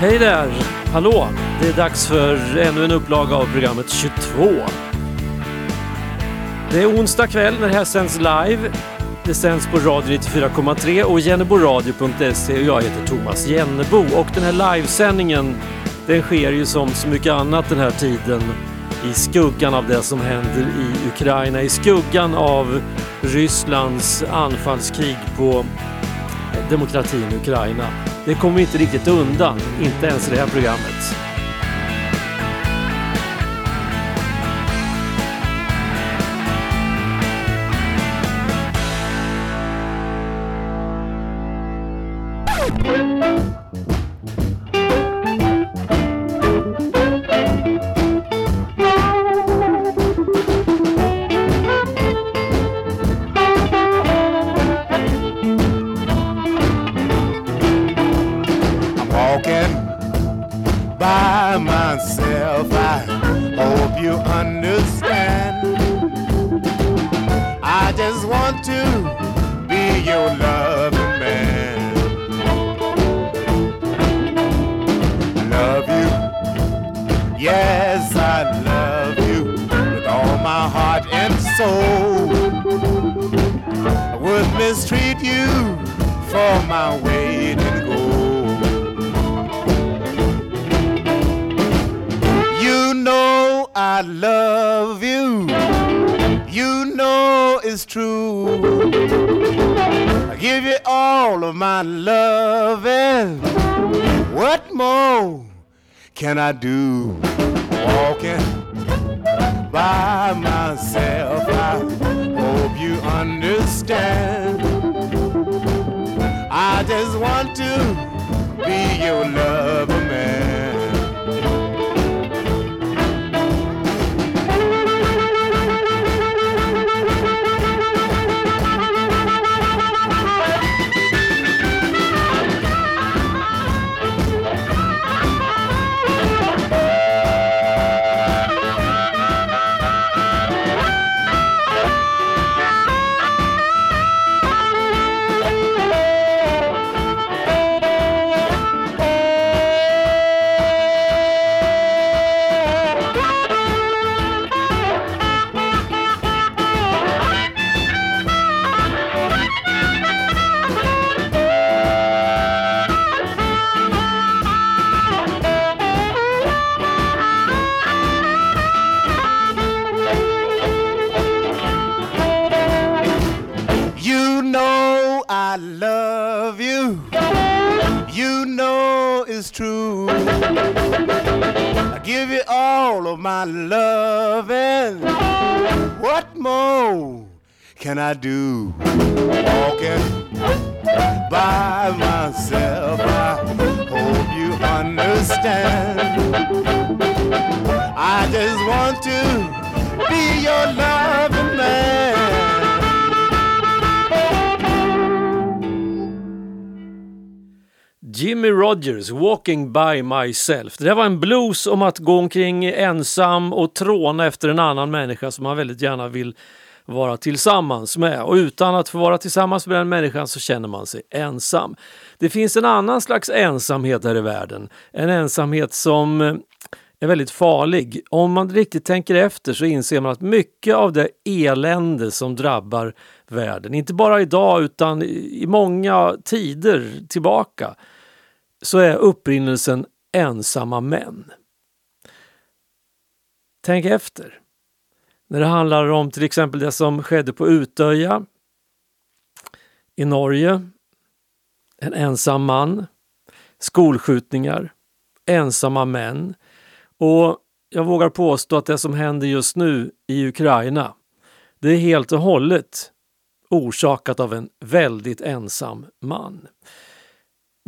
Hej där! Hallå! Det är dags för ännu en upplaga av programmet 22. Det är onsdag kväll när det här sänds live. Det sänds på Radio 94,3 och jenneboradio.se och jag heter Thomas Jennebo. Och den här livesändningen den sker ju som så mycket annat den här tiden i skuggan av det som händer i Ukraina, i skuggan av Rysslands anfallskrig på demokratin i Ukraina. Det kommer vi inte riktigt undan, inte ens i det här programmet. I give you all of my love and what more can I do? Walking by myself. I hope you understand. I just want to be your lover, man. Of my love and what more can I do? Walking by myself. I hope you understand. I just want to be your loving man. Jimmy Rogers, Walking by myself. Det där var en blues om att gå omkring ensam och tråna efter en annan människa som man väldigt gärna vill vara tillsammans med. Och utan att få vara tillsammans med den människan så känner man sig ensam. Det finns en annan slags ensamhet här i världen. En ensamhet som eh, är väldigt farlig. Om man riktigt tänker efter så inser man att mycket av det elände som drabbar världen, inte bara idag utan i många tider tillbaka, så är upprinnelsen ensamma män. Tänk efter. När det handlar om till exempel det som skedde på Utöja i Norge. En ensam man. Skolskjutningar. Ensamma män. Och jag vågar påstå att det som händer just nu i Ukraina, det är helt och hållet orsakat av en väldigt ensam man.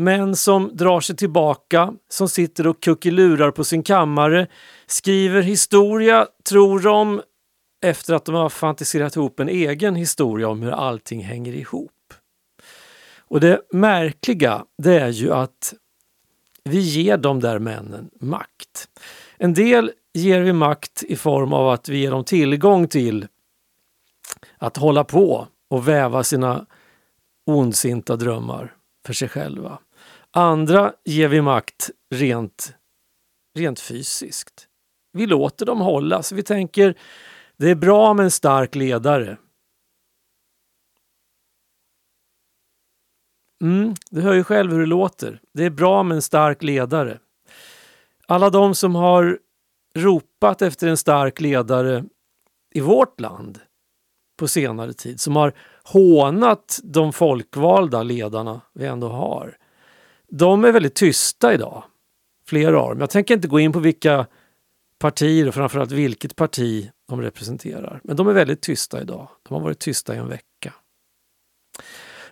Män som drar sig tillbaka, som sitter och kuckelurar på sin kammare, skriver historia, tror de, efter att de har fantiserat ihop en egen historia om hur allting hänger ihop. Och det märkliga, det är ju att vi ger de där männen makt. En del ger vi makt i form av att vi ger dem tillgång till att hålla på och väva sina ondsinta drömmar för sig själva. Andra ger vi makt rent, rent fysiskt. Vi låter dem hållas. Vi tänker det är bra med en stark ledare. Mm, du hör ju själv hur det låter. Det är bra med en stark ledare. Alla de som har ropat efter en stark ledare i vårt land på senare tid, som har hånat de folkvalda ledarna vi ändå har. De är väldigt tysta idag, flera av dem. Jag tänker inte gå in på vilka partier och framförallt vilket parti de representerar. Men de är väldigt tysta idag. De har varit tysta i en vecka.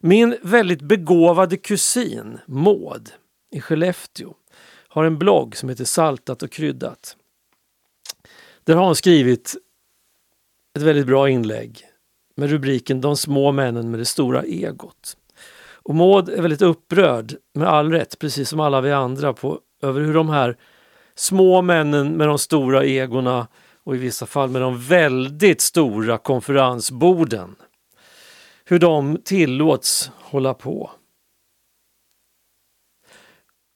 Min väldigt begåvade kusin Maud i Skellefteå har en blogg som heter Saltat och kryddat. Där har hon skrivit ett väldigt bra inlägg med rubriken De små männen med det stora egot. Och Maud är väldigt upprörd, med all rätt, precis som alla vi andra, på, över hur de här små männen med de stora egorna och i vissa fall med de väldigt stora konferensborden, hur de tillåts hålla på.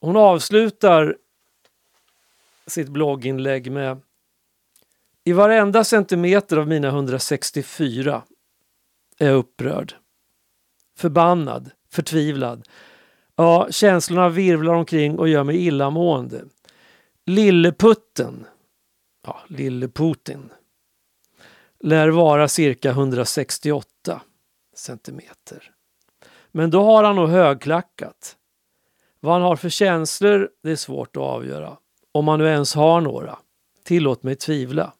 Hon avslutar sitt blogginlägg med I varenda centimeter av mina 164 är jag upprörd. Förbannad, förtvivlad. Ja, känslorna virvlar omkring och gör mig illamående. Lilleputten, ja, Lille Putin, lär vara cirka 168 centimeter. Men då har han nog högklackat. Vad han har för känslor, det är svårt att avgöra. Om han nu ens har några. Tillåt mig tvivla.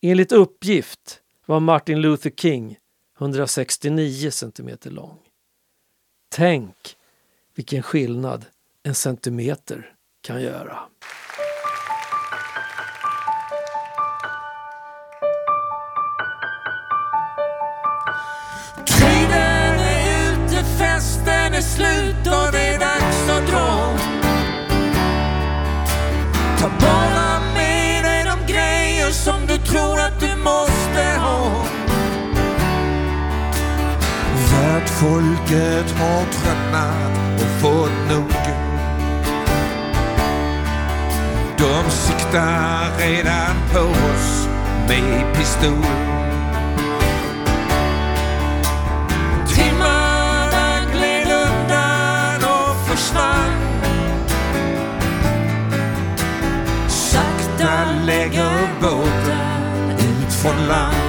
Enligt uppgift var Martin Luther King 169 centimeter lång. Tänk vilken skillnad en centimeter kan göra. Tiden är ute, festen är slut Folket har tröttnat och fått nog. De siktar redan på oss med pistol. Timmarna gled undan och försvann. Sakta lägger båten ut från land.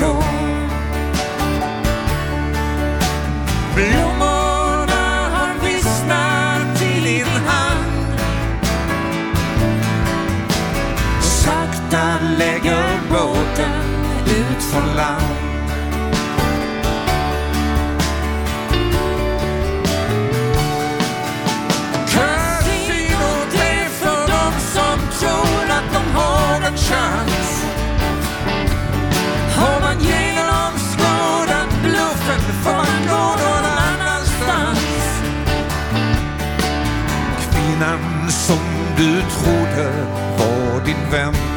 Gå. Blommorna har vissnat i din hand. Sakta lägger båten ut från land. Du trodde var din vän.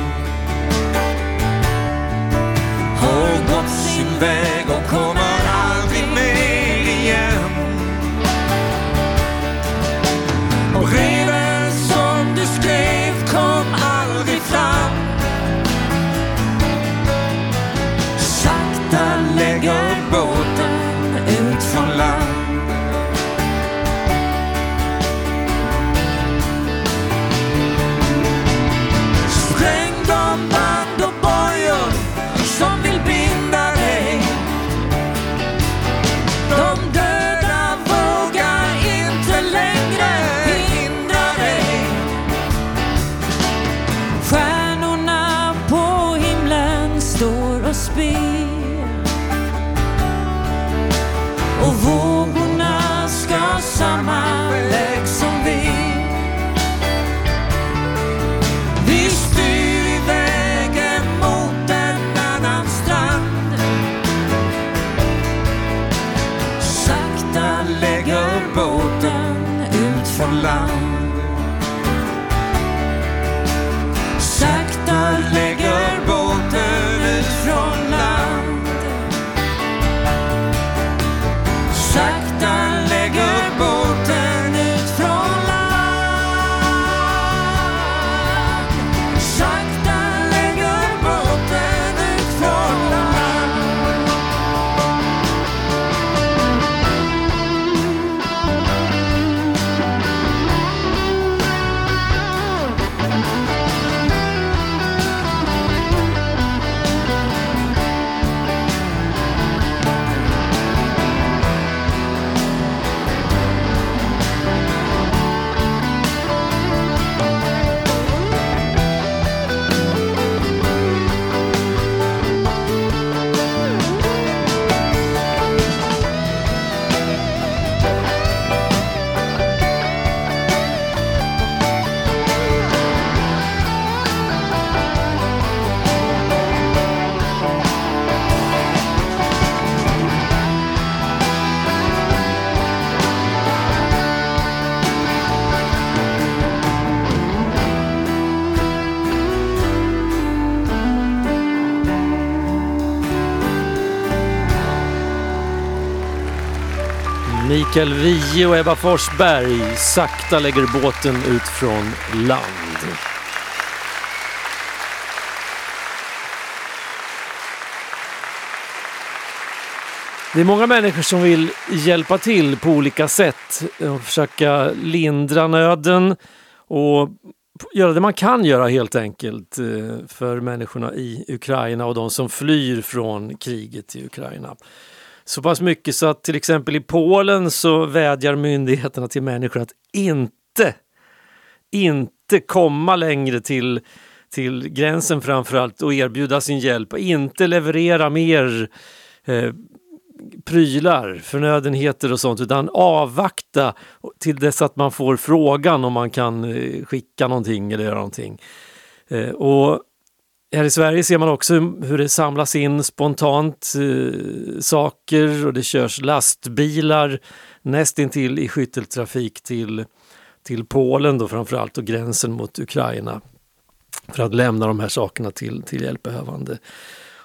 Mikael Wiehe och Ebba Forsberg sakta lägger båten ut från land. Det är många människor som vill hjälpa till på olika sätt och försöka lindra nöden och göra det man kan göra helt enkelt eh, för människorna i Ukraina och de som flyr från kriget i Ukraina. Så pass mycket så att till exempel i Polen så vädjar myndigheterna till människor att inte, inte komma längre till, till gränsen framförallt och erbjuda sin hjälp inte leverera mer eh, prylar, förnödenheter och sånt utan avvakta till dess att man får frågan om man kan eh, skicka någonting eller göra någonting. Eh, och här i Sverige ser man också hur det samlas in spontant eh, saker och det körs lastbilar nästintill i skytteltrafik till, till Polen då framförallt och gränsen mot Ukraina för att lämna de här sakerna till, till hjälpbehövande.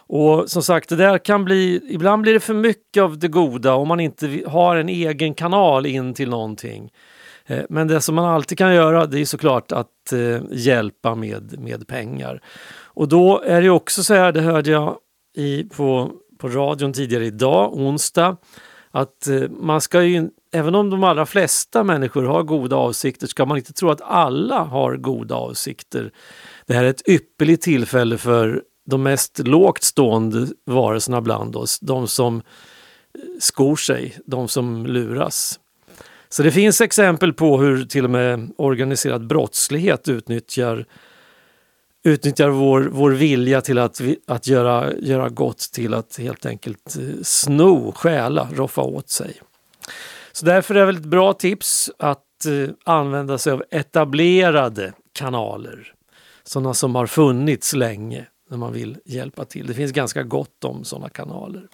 Och som sagt, det där kan bli, ibland blir det för mycket av det goda om man inte har en egen kanal in till någonting. Eh, men det som man alltid kan göra det är såklart att eh, hjälpa med, med pengar. Och då är det också så här, det hörde jag i, på, på radion tidigare idag, onsdag, att eh, man ska ju, även om de allra flesta människor har goda avsikter, ska man inte tro att alla har goda avsikter. Det här är ett ypperligt tillfälle för de mest lågt stående varelserna bland oss, de som skor sig, de som luras. Så det finns exempel på hur till och med organiserad brottslighet utnyttjar, utnyttjar vår, vår vilja till att, att göra, göra gott till att helt enkelt eh, sno, stjäla, roffa åt sig. Så därför är det väl ett bra tips att eh, använda sig av etablerade kanaler. Sådana som har funnits länge när man vill hjälpa till. Det finns ganska gott om sådana kanaler.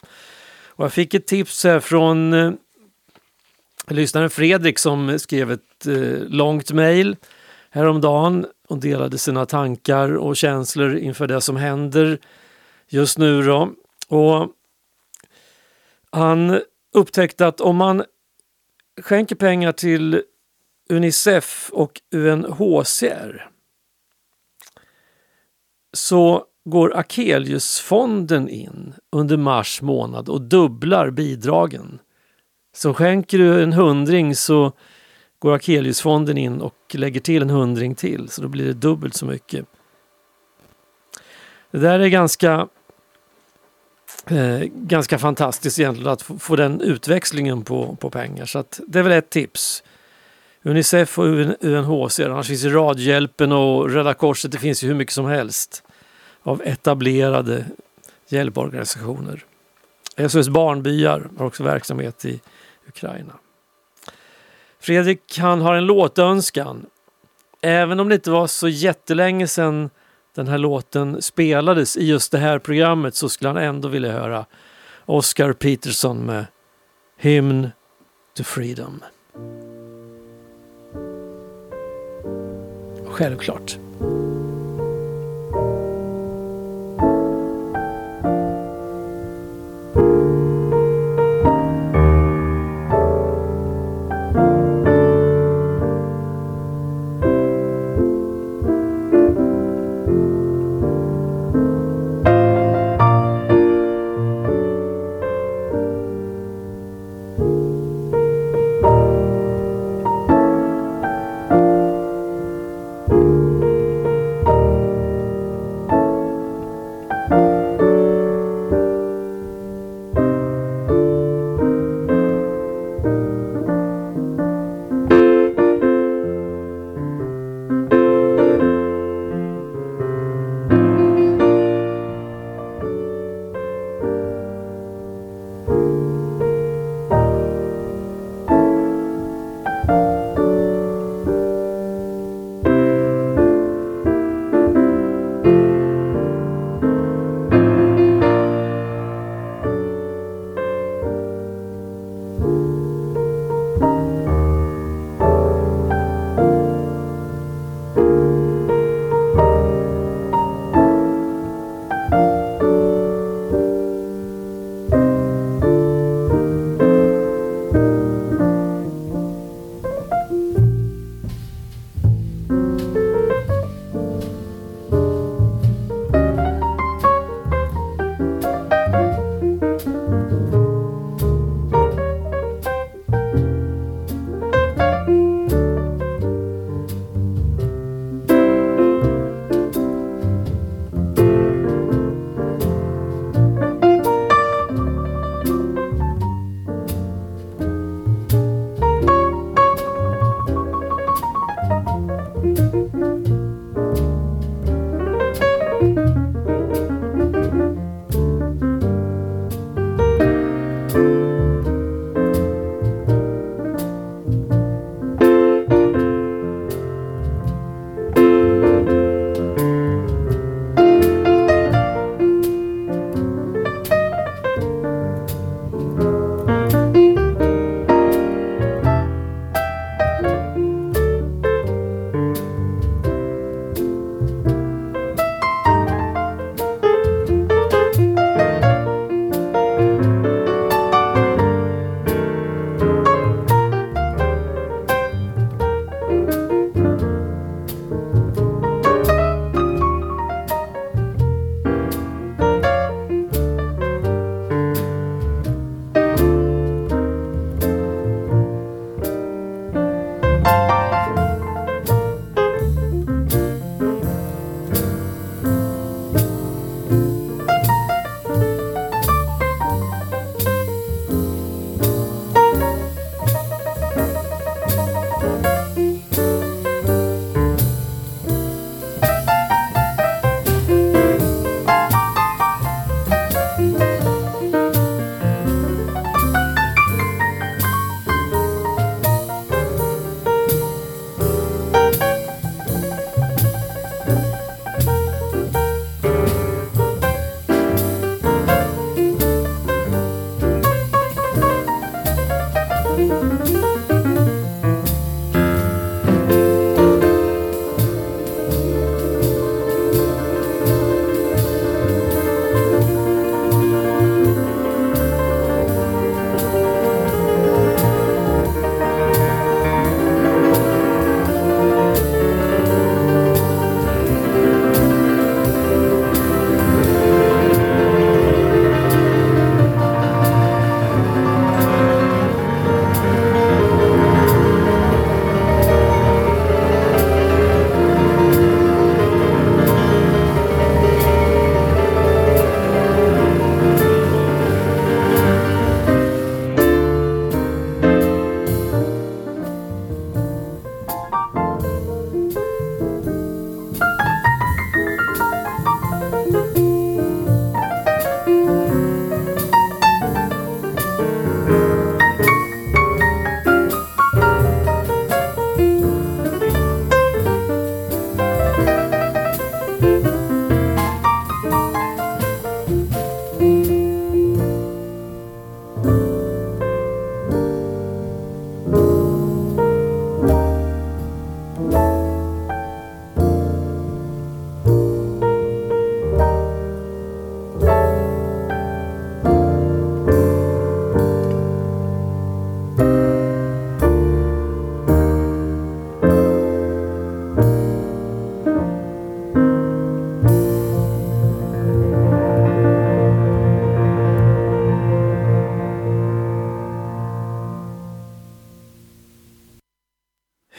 Och jag fick ett tips här från eh, lyssnaren Fredrik som skrev ett eh, långt mejl häromdagen och delade sina tankar och känslor inför det som händer just nu. Då. Och han upptäckte att om man skänker pengar till Unicef och UNHCR så går Akeliusfonden in under mars månad och dubblar bidragen. Så skänker du en hundring så går Akeliusfonden in och lägger till en hundring till så då blir det dubbelt så mycket. Det där är ganska, eh, ganska fantastiskt egentligen att få, den utväxlingen på, på pengar. Så att det är väl ett tips. Unicef och UNHCR, annars finns ju Radhjälpen och Röda Korset, det finns ju hur mycket som helst av etablerade hjälporganisationer. SOS Barnbyar har också verksamhet i Ukraina. Fredrik han har en låtönskan. Även om det inte var så jättelänge sedan den här låten spelades i just det här programmet så skulle han ändå vilja höra Oscar Peterson med Hymn to Freedom. Självklart.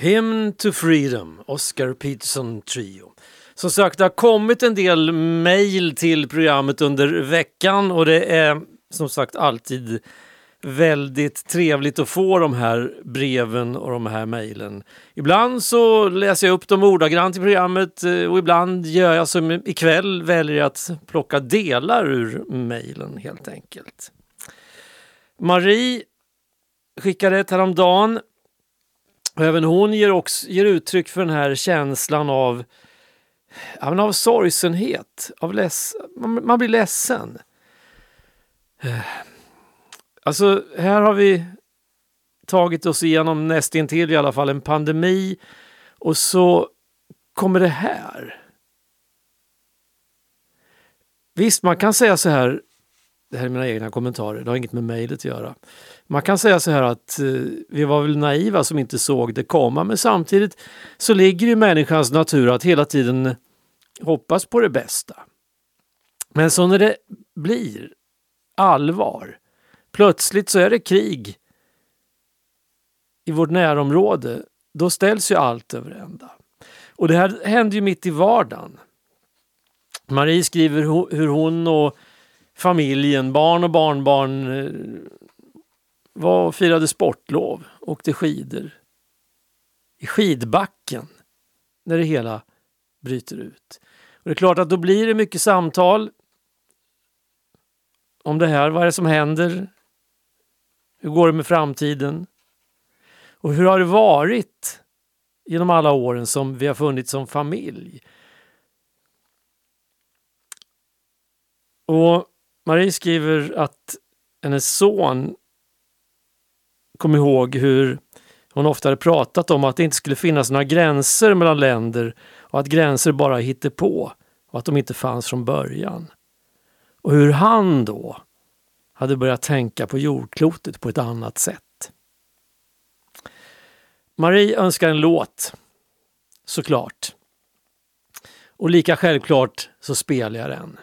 Hymn to Freedom, Oscar Peterson Trio. Som sagt, det har kommit en del mejl till programmet under veckan och det är som sagt alltid väldigt trevligt att få de här breven och de här mejlen. Ibland så läser jag upp dem ordagrant i programmet eh, och ibland gör jag som ikväll, väljer att plocka delar ur mejlen helt enkelt. Marie skickade ett häromdagen och även hon ger, också, ger uttryck för den här känslan av, ja, men av sorgsenhet. Av leds, man, man blir ledsen. Eh, alltså, här har vi tagit oss igenom nästintill i alla fall en pandemi och så kommer det här. Visst, man kan säga så här, det här är mina egna kommentarer, det har inget med mejlet att göra. Man kan säga så här att eh, vi var väl naiva som inte såg det komma, men samtidigt så ligger det i människans natur att hela tiden hoppas på det bästa. Men så när det blir allvar, plötsligt så är det krig i vårt närområde, då ställs ju allt över ända. Och det här händer ju mitt i vardagen. Marie skriver hur hon och familjen, barn och barnbarn eh, var och firade sportlov, åkte skidor. I skidbacken, när det hela bryter ut. Och det är klart att då blir det mycket samtal om det här. Vad är det som händer? Hur går det med framtiden? Och hur har det varit genom alla åren som vi har funnits som familj? Och Marie skriver att hennes son kom ihåg hur hon ofta hade pratat om att det inte skulle finnas några gränser mellan länder och att gränser bara hittar på och att de inte fanns från början. Och hur han då hade börjat tänka på jordklotet på ett annat sätt. Marie önskar en låt, såklart. Och lika självklart så spelar jag den.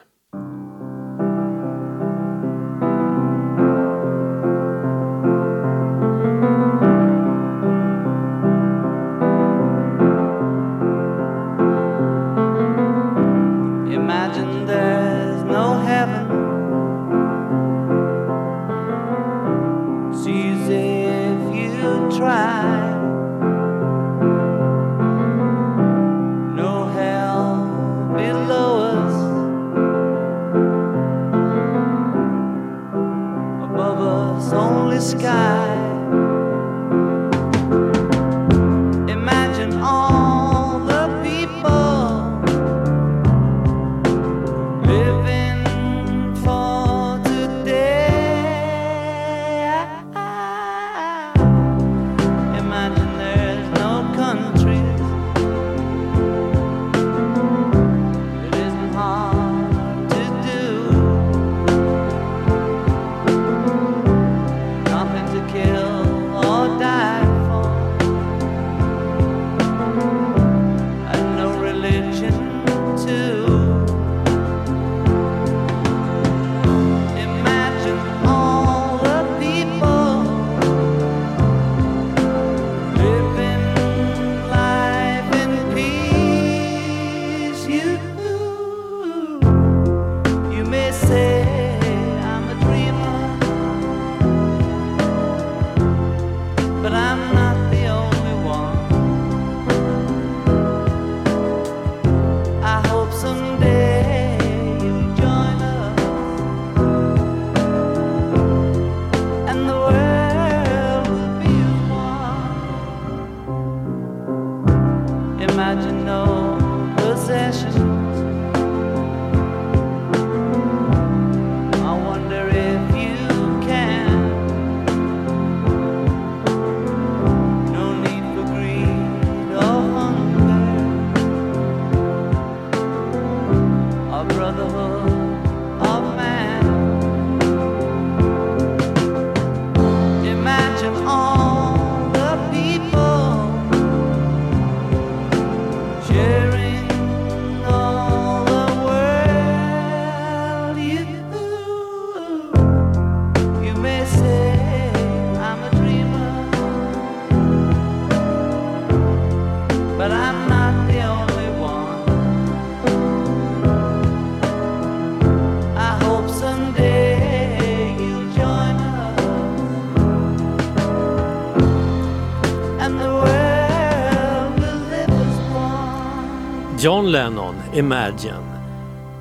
John Lennon, Imagine.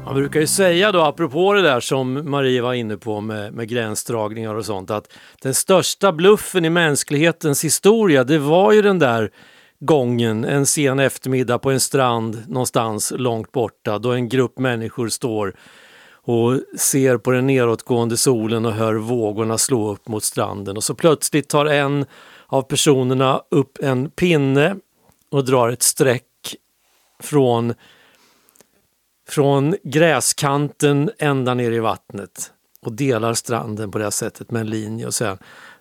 Man brukar ju säga då, apropå det där som Marie var inne på med, med gränsdragningar och sånt, att den största bluffen i mänsklighetens historia, det var ju den där gången en sen eftermiddag på en strand någonstans långt borta då en grupp människor står och ser på den nedåtgående solen och hör vågorna slå upp mot stranden och så plötsligt tar en av personerna upp en pinne och drar ett streck från, från gräskanten ända ner i vattnet och delar stranden på det här sättet med en linje och säger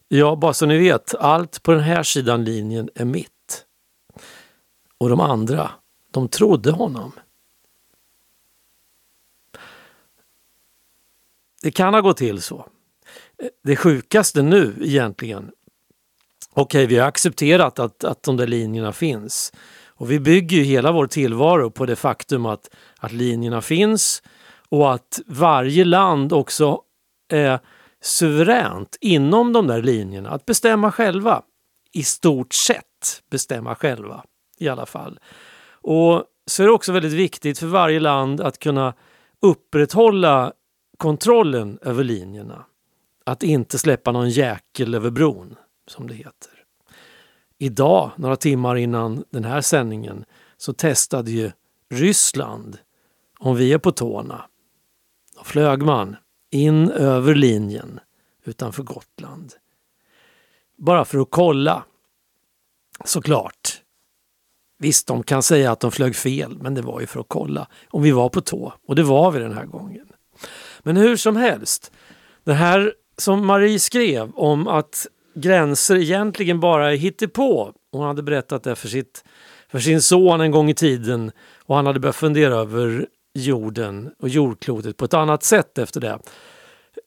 Ja, bara så ni vet, allt på den här sidan linjen är mitt. Och de andra, de trodde honom. Det kan ha gått till så. Det sjukaste nu egentligen, okej vi har accepterat att, att de där linjerna finns. Och vi bygger ju hela vår tillvaro på det faktum att, att linjerna finns och att varje land också är suveränt inom de där linjerna att bestämma själva. I stort sett bestämma själva i alla fall. Och så är det också väldigt viktigt för varje land att kunna upprätthålla kontrollen över linjerna. Att inte släppa någon jäkel över bron, som det heter. Idag, några timmar innan den här sändningen, så testade ju Ryssland om vi är på tårna. Då flög man in över linjen utanför Gotland. Bara för att kolla. Såklart. Visst, de kan säga att de flög fel, men det var ju för att kolla om vi var på tå. Och det var vi den här gången. Men hur som helst, det här som Marie skrev om att gränser egentligen bara är hittepå. Hon hade berättat det för, sitt, för sin son en gång i tiden och han hade börjat fundera över jorden och jordklotet på ett annat sätt efter det.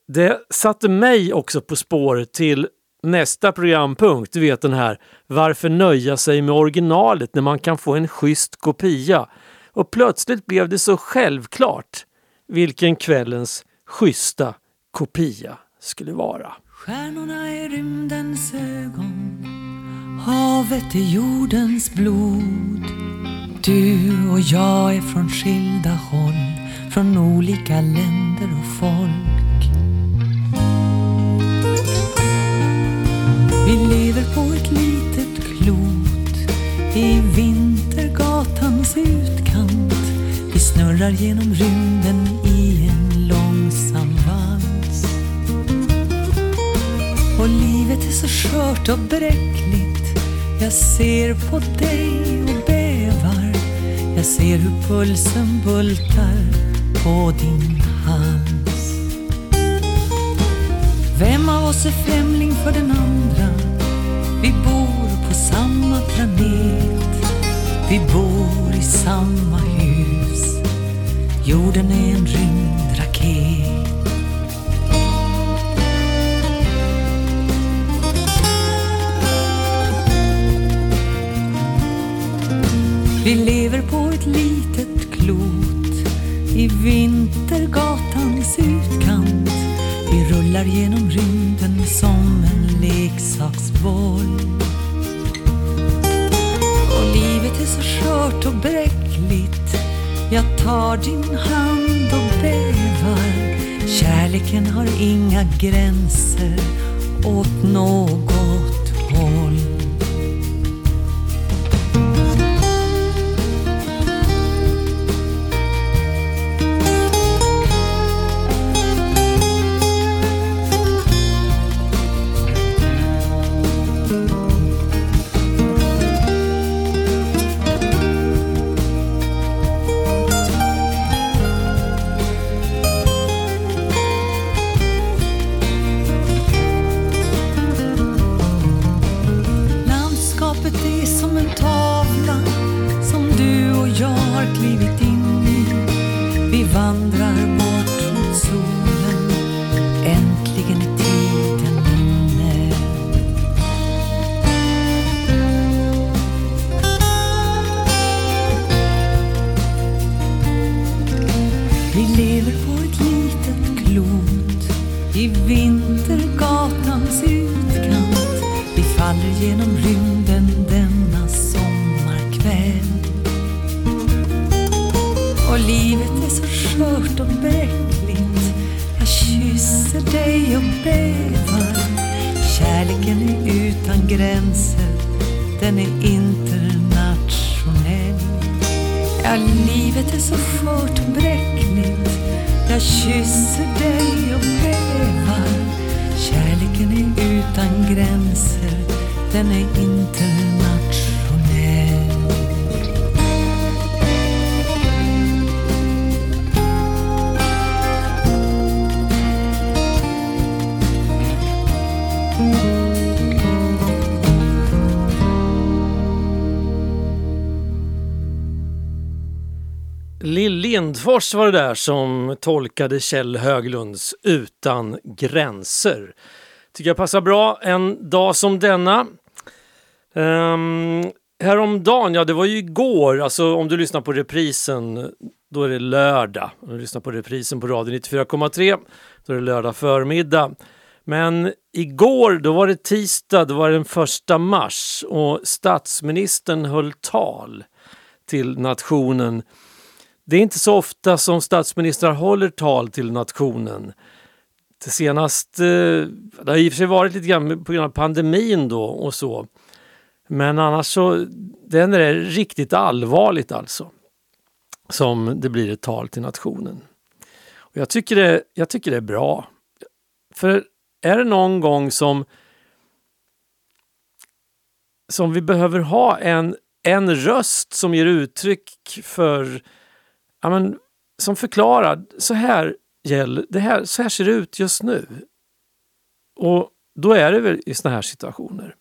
Det satte mig också på spår till nästa programpunkt, du vet den här Varför nöja sig med originalet när man kan få en schysst kopia? Och plötsligt blev det så självklart vilken kvällens schyssta kopia skulle vara. Stjärnorna är rymdens ögon Havet är jordens blod. Du och jag är från skilda håll Från olika länder och folk. Vi lever på ett litet klot I Vintergatans utkant. Vi snurrar genom rymden och livet är så skört och bräckligt. Jag ser på dig och bävar. Jag ser hur pulsen bultar på din hals. Vem av oss är främling för den andra? Vi bor på samma planet. Vi bor i samma hus. Jorden är en rymd Vi lever på ett litet klot i Vintergatans utkant. Vi rullar genom rymden som en leksaksboll. Och livet är så skört och bräckligt. Jag tar din hand och bävar. Kärleken har inga gränser åt något håll. Lindfors var det där som tolkade Kjell Höglunds Utan gränser. Tycker jag passar bra en dag som denna. Um, häromdagen, ja det var ju igår, alltså om du lyssnar på reprisen, då är det lördag. Om du lyssnar på reprisen på radio 94,3, då är det lördag förmiddag. Men igår, då var det tisdag, då var det den första mars och statsministern höll tal till nationen. Det är inte så ofta som statsministrar håller tal till nationen. Det senaste, eh, det har i och för sig varit lite grann på grund av pandemin då och så. Men annars så, den är det riktigt allvarligt alltså. Som det blir ett tal till nationen. Och jag, tycker det, jag tycker det är bra. För är det någon gång som som vi behöver ha en, en röst som ger uttryck för ja, men, som förklarar så här, gäller, det här, så här ser det ut just nu. Och då är det väl i såna här situationer.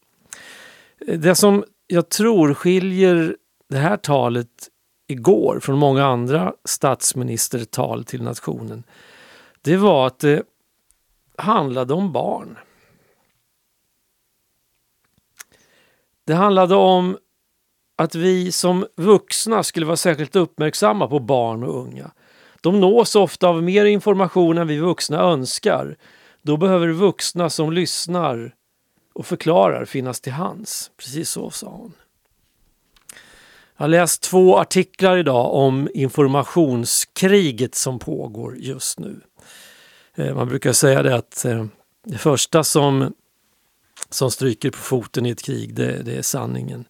Det som jag tror skiljer det här talet igår från många andra statsministertal till nationen, det var att det handlade om barn. Det handlade om att vi som vuxna skulle vara särskilt uppmärksamma på barn och unga. De nås ofta av mer information än vi vuxna önskar. Då behöver vuxna som lyssnar och förklarar finnas till hands. Precis så sa hon. Jag har läst två artiklar idag om informationskriget som pågår just nu. Eh, man brukar säga det att eh, det första som, som stryker på foten i ett krig, det, det är sanningen.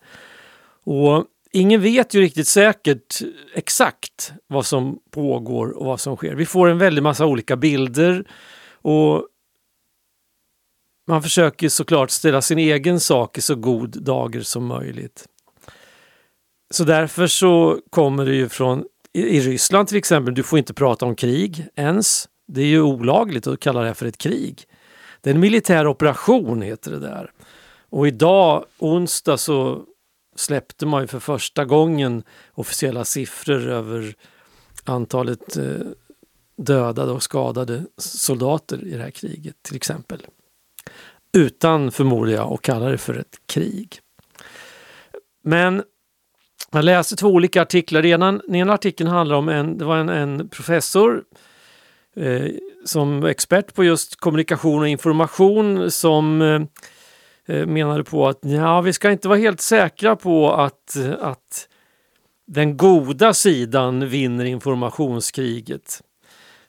Och ingen vet ju riktigt säkert exakt vad som pågår och vad som sker. Vi får en väldig massa olika bilder och man försöker såklart ställa sin egen sak i så god dager som möjligt. Så därför så kommer det ju från i Ryssland till exempel, du får inte prata om krig ens. Det är ju olagligt att kalla det för ett krig. Det är en militär operation heter det där. Och idag, onsdag, så släppte man ju för första gången officiella siffror över antalet eh, dödade och skadade soldater i det här kriget till exempel. Utan, förmodar jag, att kalla det för ett krig. Men jag läste två olika artiklar. Den ena, den ena artikeln handlar om en, det var en, en professor eh, som expert på just kommunikation och information som Eh, Eh, menade på att ja, vi ska inte vara helt säkra på att, att den goda sidan vinner informationskriget.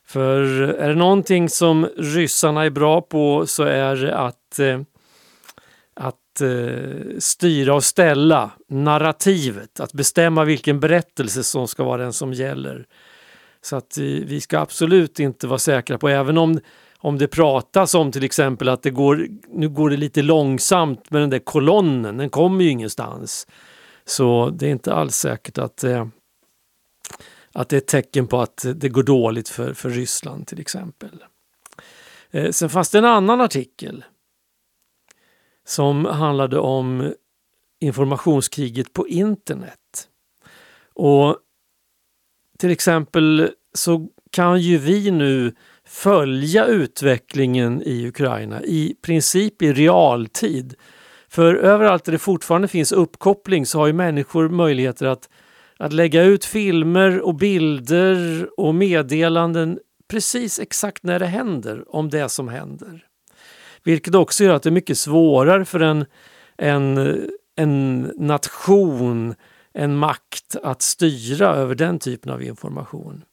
För är det någonting som ryssarna är bra på så är det att, eh, att eh, styra och ställa narrativet, att bestämma vilken berättelse som ska vara den som gäller. Så att vi ska absolut inte vara säkra på, även om om det pratas om till exempel att det går, nu går det lite långsamt med den där kolonnen, den kommer ju ingenstans. Så det är inte alls säkert att, eh, att det är ett tecken på att det går dåligt för, för Ryssland till exempel. Eh, sen fanns det en annan artikel som handlade om informationskriget på internet. Och till exempel så kan ju vi nu följa utvecklingen i Ukraina i princip i realtid. För överallt där det fortfarande finns uppkoppling så har ju människor möjligheter att, att lägga ut filmer och bilder och meddelanden precis exakt när det händer om det som händer. Vilket också gör att det är mycket svårare för en, en, en nation, en makt att styra över den typen av information.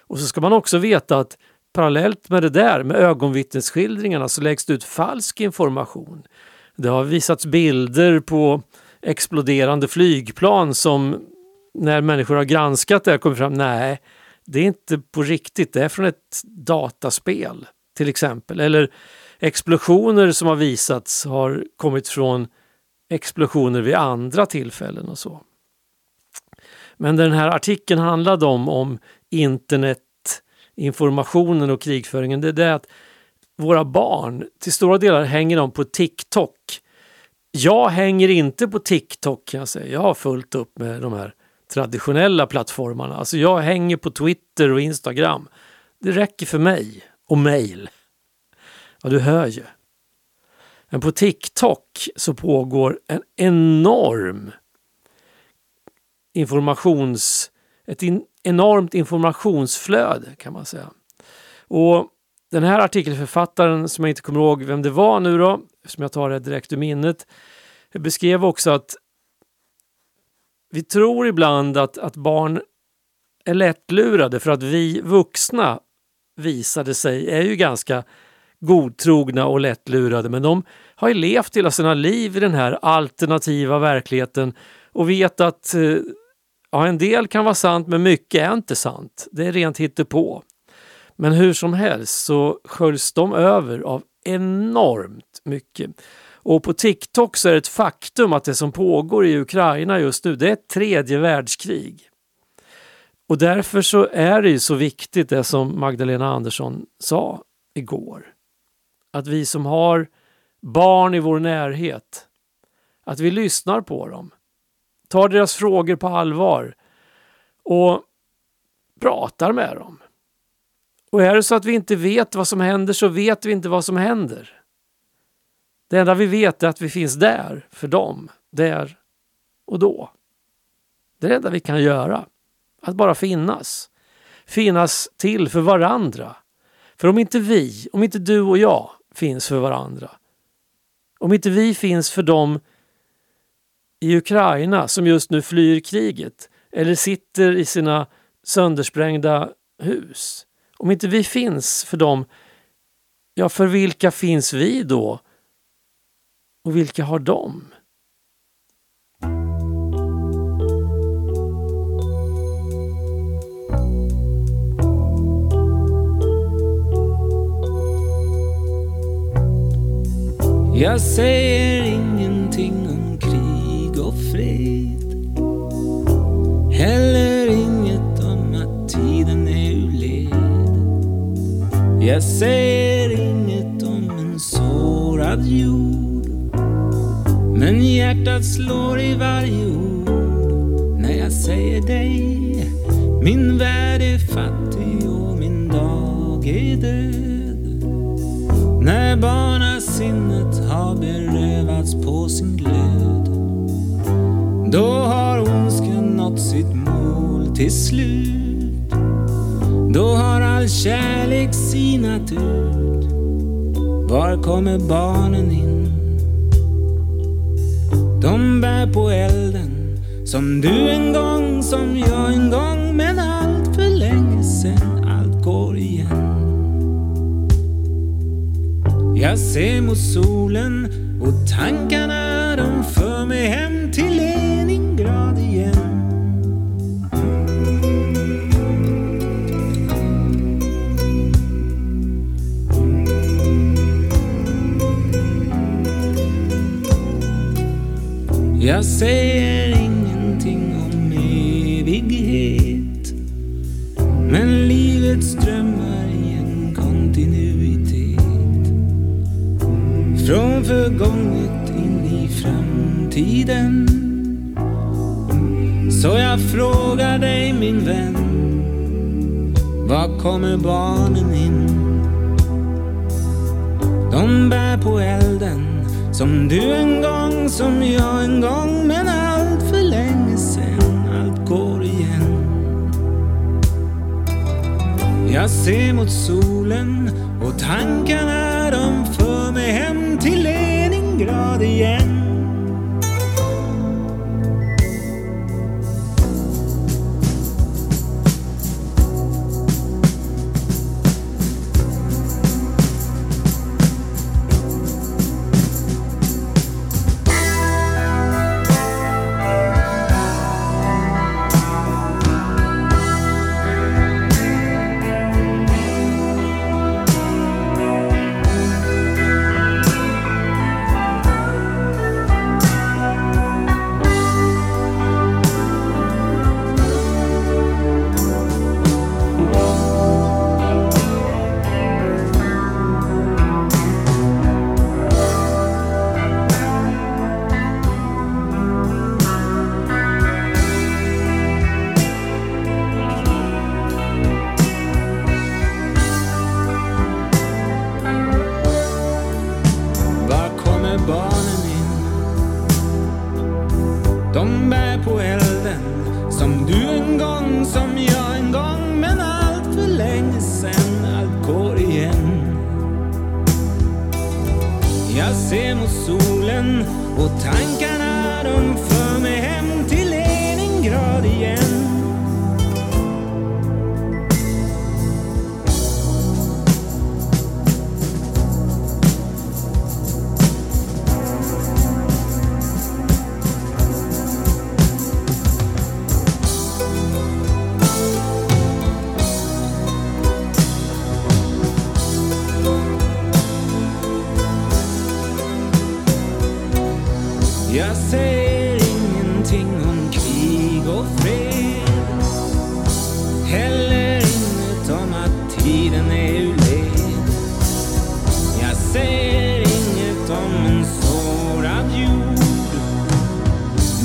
Och så ska man också veta att parallellt med det där, med ögonvittnesskildringarna, så läggs det ut falsk information. Det har visats bilder på exploderande flygplan som när människor har granskat det har kommer fram, nej, det är inte på riktigt, det är från ett dataspel till exempel. Eller explosioner som har visats har kommit från explosioner vid andra tillfällen och så. Men den här artikeln handlade om, om internet, informationen och krigföringen, det är det att våra barn, till stora delar hänger de på TikTok. Jag hänger inte på TikTok kan jag säga. Jag har fullt upp med de här traditionella plattformarna. Alltså jag hänger på Twitter och Instagram. Det räcker för mig. Och mail. Ja, du hör ju. Men på TikTok så pågår en enorm informations... Ett in, enormt informationsflöde kan man säga. Och den här artikelförfattaren, som jag inte kommer ihåg vem det var nu då, som jag tar det direkt ur minnet, beskrev också att vi tror ibland att, att barn är lättlurade för att vi vuxna visade sig är ju ganska godtrogna och lättlurade men de har ju levt hela sina liv i den här alternativa verkligheten och vet att eh, ja, en del kan vara sant men mycket är inte sant. Det är rent hittepå. Men hur som helst så sköljs de över av enormt mycket. Och på TikTok så är det ett faktum att det som pågår i Ukraina just nu, det är ett tredje världskrig. Och därför så är det ju så viktigt det som Magdalena Andersson sa igår. Att vi som har barn i vår närhet, att vi lyssnar på dem, tar deras frågor på allvar och pratar med dem. Och är det så att vi inte vet vad som händer så vet vi inte vad som händer. Det enda vi vet är att vi finns där för dem, där och då. Det är det enda vi kan göra. Att bara finnas. Finnas till för varandra. För om inte vi, om inte du och jag finns för varandra. Om inte vi finns för dem i Ukraina som just nu flyr kriget eller sitter i sina söndersprängda hus. Om inte vi finns för dem, ja för vilka finns vi då? Och vilka har de? Jag säger inget Heller inget om att tiden är ur led. Jag säger inget om en sårad jord. Men hjärtat slår i varje ord när jag säger dig. Min värld är fattig och min dag är död. När barnasinnet har berövats på sin glöd Då har nått sitt mål till slut. Då har all kärlek sinat ut. Var kommer barnen in? De bär på elden Som du en gång, som jag en gång. Men allt för länge sen allt går igen. Jag ser mot solen och tankarna de för mig hem till Jag säger ingenting om evighet Men livet strömmar i en kontinuitet. Från förgånget in i framtiden. Så jag frågar dig min vän Var kommer barnen in? De bär på elden som du en gång, som jag en gång Men allt för länge sen, allt går igen. Jag ser mot solen och tankarna de för mig hem till Leningrad igen.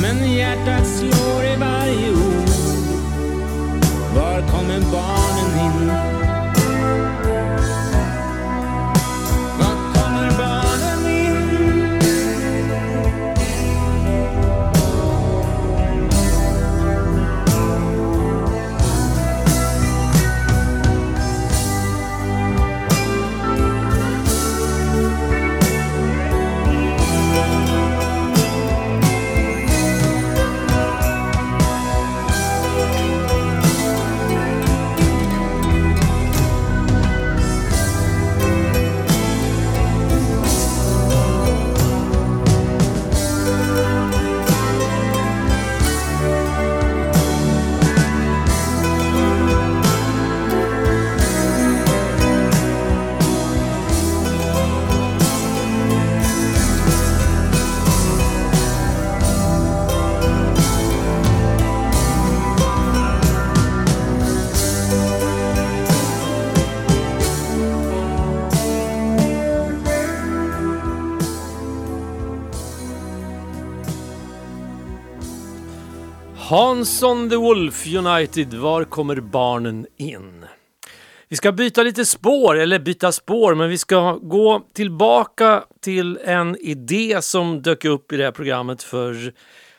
Men hjärtat slår i varje ord Var kommer barnen in? Hansson the Wolf United, var kommer barnen in? Vi ska byta lite spår, eller byta spår, men vi ska gå tillbaka till en idé som dök upp i det här programmet för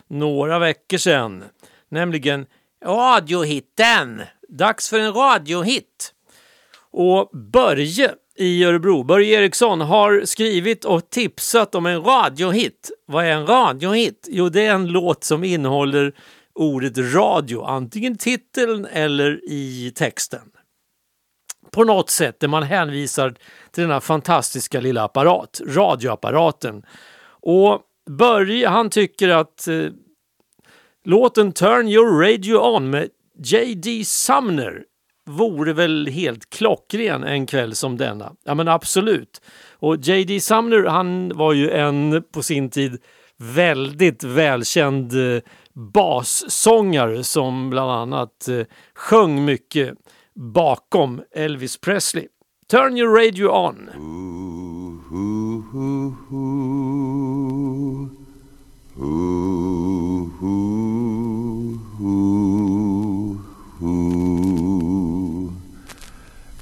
några veckor sedan. Nämligen radiohitten. Dags för en radiohit. Och Börje i Örebro, Börje Eriksson, har skrivit och tipsat om en radiohit. Vad är en radiohit? Jo, det är en låt som innehåller ordet radio, antingen i titeln eller i texten. På något sätt där man hänvisar till denna fantastiska lilla apparat, radioapparaten. Och Börje han tycker att eh, låten Turn your radio on med J.D. Sumner vore väl helt klockren en kväll som denna. Ja men absolut. Och J.D. Sumner han var ju en på sin tid väldigt välkänd eh, bassångare som bland annat eh, sjöng mycket bakom Elvis Presley. Turn your radio on.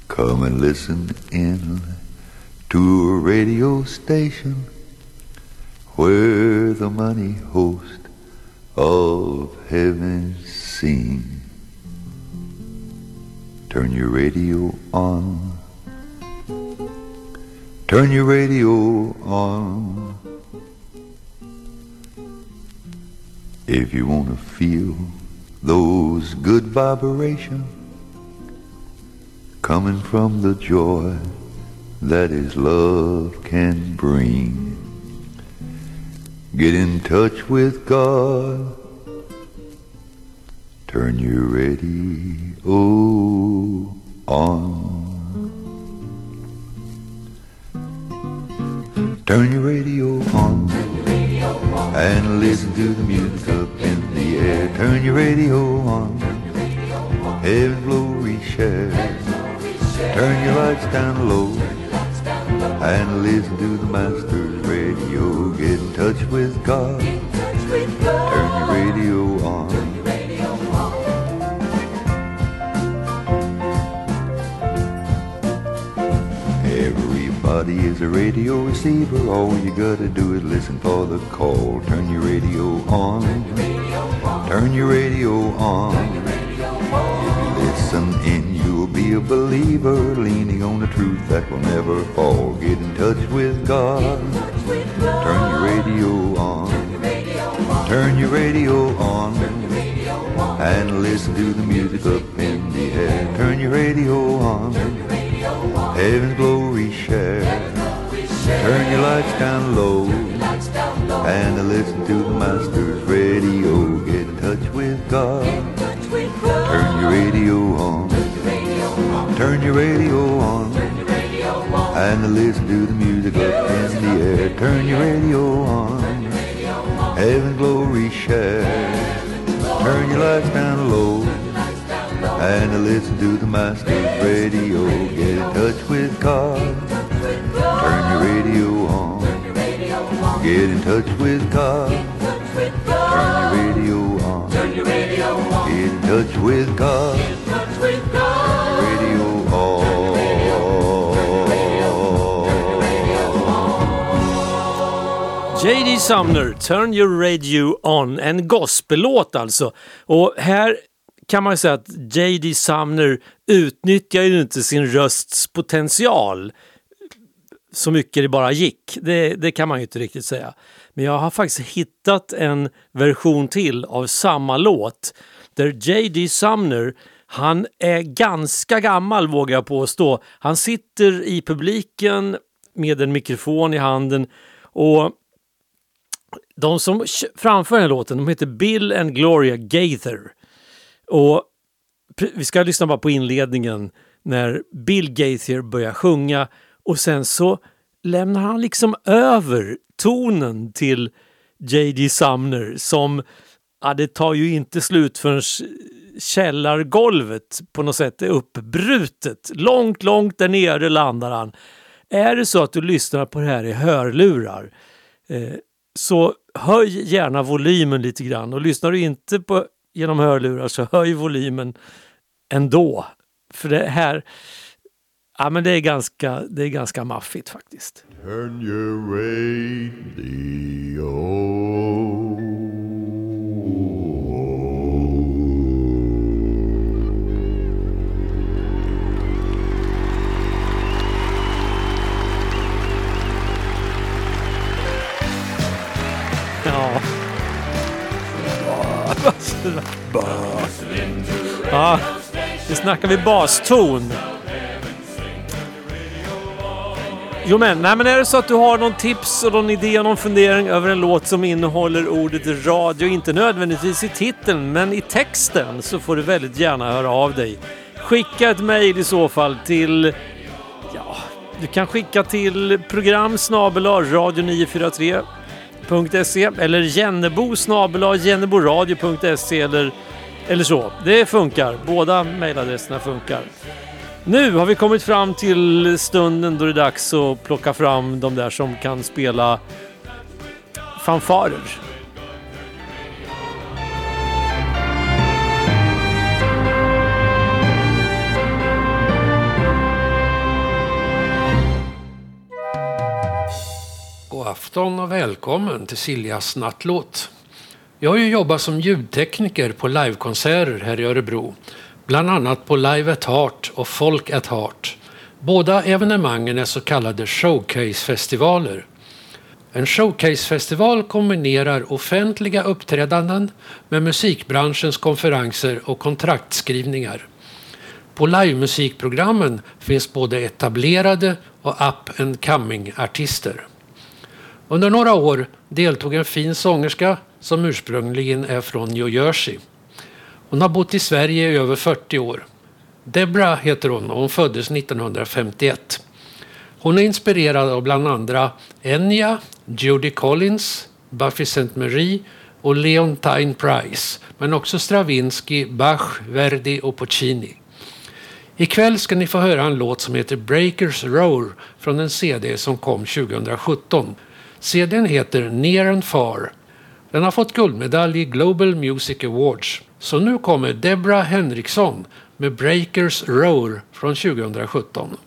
Come and listen in to a radio station where the money host of heaven's sing. Turn your radio on. Turn your radio on. If you want to feel those good vibrations coming from the joy that is love can bring. Get in touch with God. Turn your radio on. Turn your radio on. And listen to the music up in the air. Turn your radio on. Heaven glory share. Turn your lights down low and listen to the Master's radio. Get in touch with God. Turn your radio on. Everybody is a radio receiver. All you gotta do is listen for the call. Turn your radio on. Turn your radio on. If you listen in, you'll be a believer, leaning on the truth that will never fall. Get in touch with God. Turn your radio on. Turn your radio on. And listen to the music up in the air. Turn your radio on. Heaven's glory share. Turn your lights down low. And listen to the Master's radio. Get in touch with God. Turn your radio on. Turn your radio on. And listen to the music up in the air. Turn your radio on. Heaven glory share. Turn your lights down low. And listen to the Master's radio. Get in touch with God. Turn your radio on. Get in touch with God. Turn your radio on. Get in touch with God. JD Sumner, Turn your radio on. En gospellåt alltså. Och här kan man ju säga att JD Sumner utnyttjar ju inte sin rösts potential så mycket det bara gick. Det, det kan man ju inte riktigt säga. Men jag har faktiskt hittat en version till av samma låt där JD Sumner han är ganska gammal vågar jag påstå. Han sitter i publiken med en mikrofon i handen och de som framför den här låten de heter Bill and Gloria Gaither. Och vi ska lyssna bara på inledningen när Bill Gaither börjar sjunga och sen så lämnar han liksom över tonen till JD Sumner som, ja det tar ju inte slut förrän källargolvet på något sätt är uppbrutet. Långt, långt där nere landar han. Är det så att du lyssnar på det här i hörlurar eh, så höj gärna volymen lite grann och lyssnar du inte på, genom hörlurar så höj volymen ändå. För det här, ja men det är ganska, det är ganska maffigt faktiskt. Turn your radio. Ja, nu snackar vi baston. Jo men, nej men är det så att du har någon tips och någon idé och någon fundering över en låt som innehåller ordet radio, inte nödvändigtvis i titeln men i texten, så får du väldigt gärna höra av dig. Skicka ett mejl i så fall till, ja, du kan skicka till program 943 radio943.se eller jennebo jenneboradio.se eller, eller så. Det funkar, båda mejladresserna funkar. Nu har vi kommit fram till stunden då det är dags att plocka fram de där som kan spela fanfarer. Afton och välkommen till Siljas nattlåt. Jag har ju jobbat som ljudtekniker på livekonserter här i Örebro. Bland annat på Live at Heart och Folk at Heart. Båda evenemangen är så kallade showcasefestivaler. En showcasefestival kombinerar offentliga uppträdanden med musikbranschens konferenser och kontraktskrivningar. På livemusikprogrammen finns både etablerade och up and coming-artister. Under några år deltog en fin sångerska som ursprungligen är från New Jersey. Hon har bott i Sverige i över 40 år. Debra heter hon och hon föddes 1951. Hon är inspirerad av bland andra Enya, Judy Collins, Buffy St. Marie och Leontine Price, men också Stravinsky, Bach, Verdi och Puccini. Ikväll ska ni få höra en låt som heter Breakers Roar från en CD som kom 2017. CDn heter Near and Far. Den har fått guldmedalj i Global Music Awards. Så nu kommer Debra Henriksson med Breakers Roar från 2017.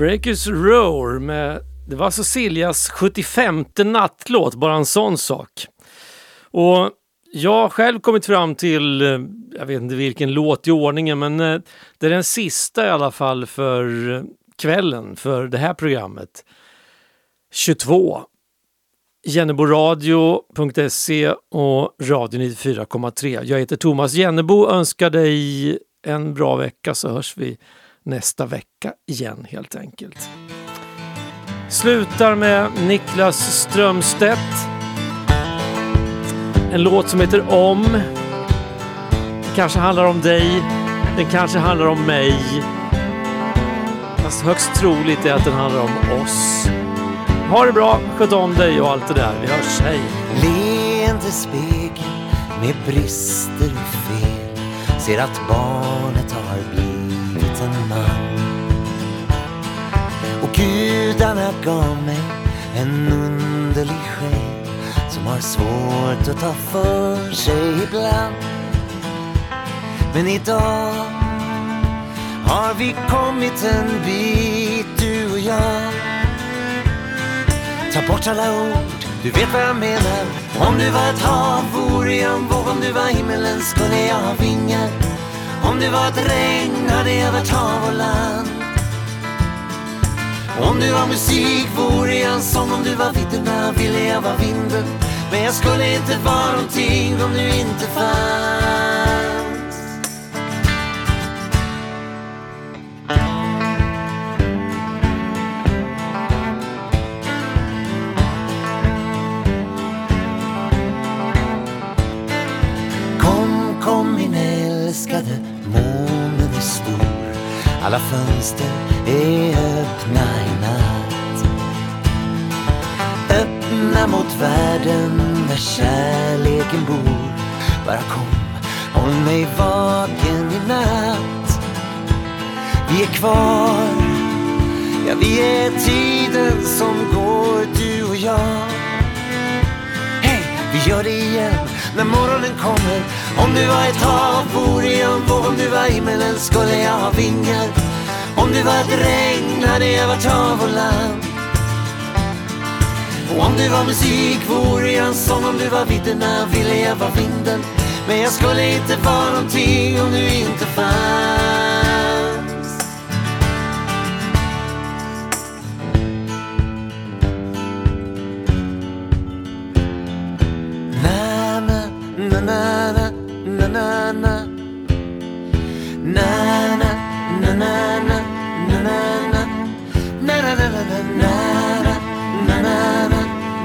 Breakers Roar med, det var alltså Siljas 75 nattlåt, bara en sån sak. Och jag har själv kommit fram till, eh, jag vet inte vilken låt i ordningen, men eh, det är den sista i alla fall för eh, kvällen, för det här programmet. 22. Jenneboradio.se och Radio 94,3. Jag heter Thomas Jennebo, önskar dig en bra vecka så hörs vi nästa vecka igen helt enkelt. Slutar med Niklas Strömstedt. En låt som heter Om. Det kanske handlar om dig. Den kanske handlar om mig. Fast högst troligt är att den handlar om oss. Ha det bra, sköt om dig och allt det där. Vi hörs, hej! Leende spegel med brister och fel Ser att barnet har blivit liten man. Och gudarna gav mig en underlig själ Som har svårt att ta för sig ibland. Men idag har vi kommit en bit du och jag. Ta bort alla ord, du vet vad jag menar. Om du var ett hav vore jag en våg. Om du var himmelen skulle jag ha vingar. Om du var ett regn hade jag varit hav och land. Om du var musik vore jag en sång. Om du var vidderna ville jag vara vinden Men jag skulle inte vara någonting om du inte fanns Alla fönster är öppna i natt. Öppna mot världen där kärleken bor. Bara kom, håll mig vaken i natt. Vi är kvar, ja vi är tiden som går du och jag. Hej, vi gör det igen när morgonen kommer. Om du var ett hav vore jag en våg, om du var himmelen skulle jag ha vingar. Om du var ett regn hade jag varit hav och land. Och om du var musik vore jag en sång, om du var vidderna ville jag vara vinden. Men jag skulle inte vara någonting om du inte fanns. Na na na Na na na na na na na na Na na na na na na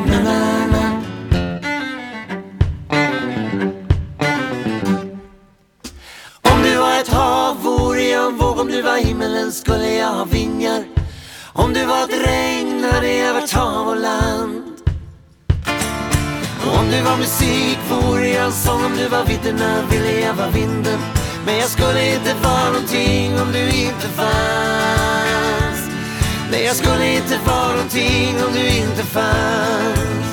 na na na Om du var ett hav vore jag en våg Om du var himmelen skulle jag ha vingar Om du var ett regn hade jag varit hav och land om du var musik vore jag en sång Om du var vidderna ville jag vara vinden Men jag skulle inte vara någonting om du inte fanns Nej, jag skulle inte vara någonting om du inte fanns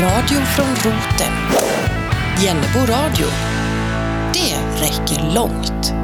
Radio från roten. Jennebo radio. Räcker långt.